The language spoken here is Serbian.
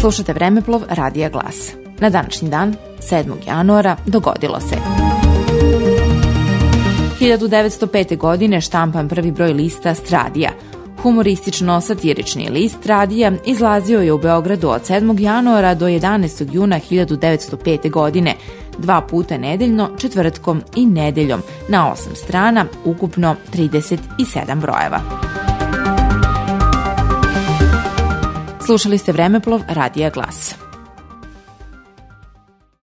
Slušate Vremeplov Radija Glas. Na današnji dan, 7. januara, dogodilo se. 1905. godine štampan prvi broj lista Stradija. Humoristično-satirični list Stradija izlazio je u Beogradu od 7. januara do 11. juna 1905. godine, dva puta nedeljno, četvrtkom i nedeljom, na osam strana, ukupno 37 brojeva. Slušali ste Vremeplov Radija Glasa.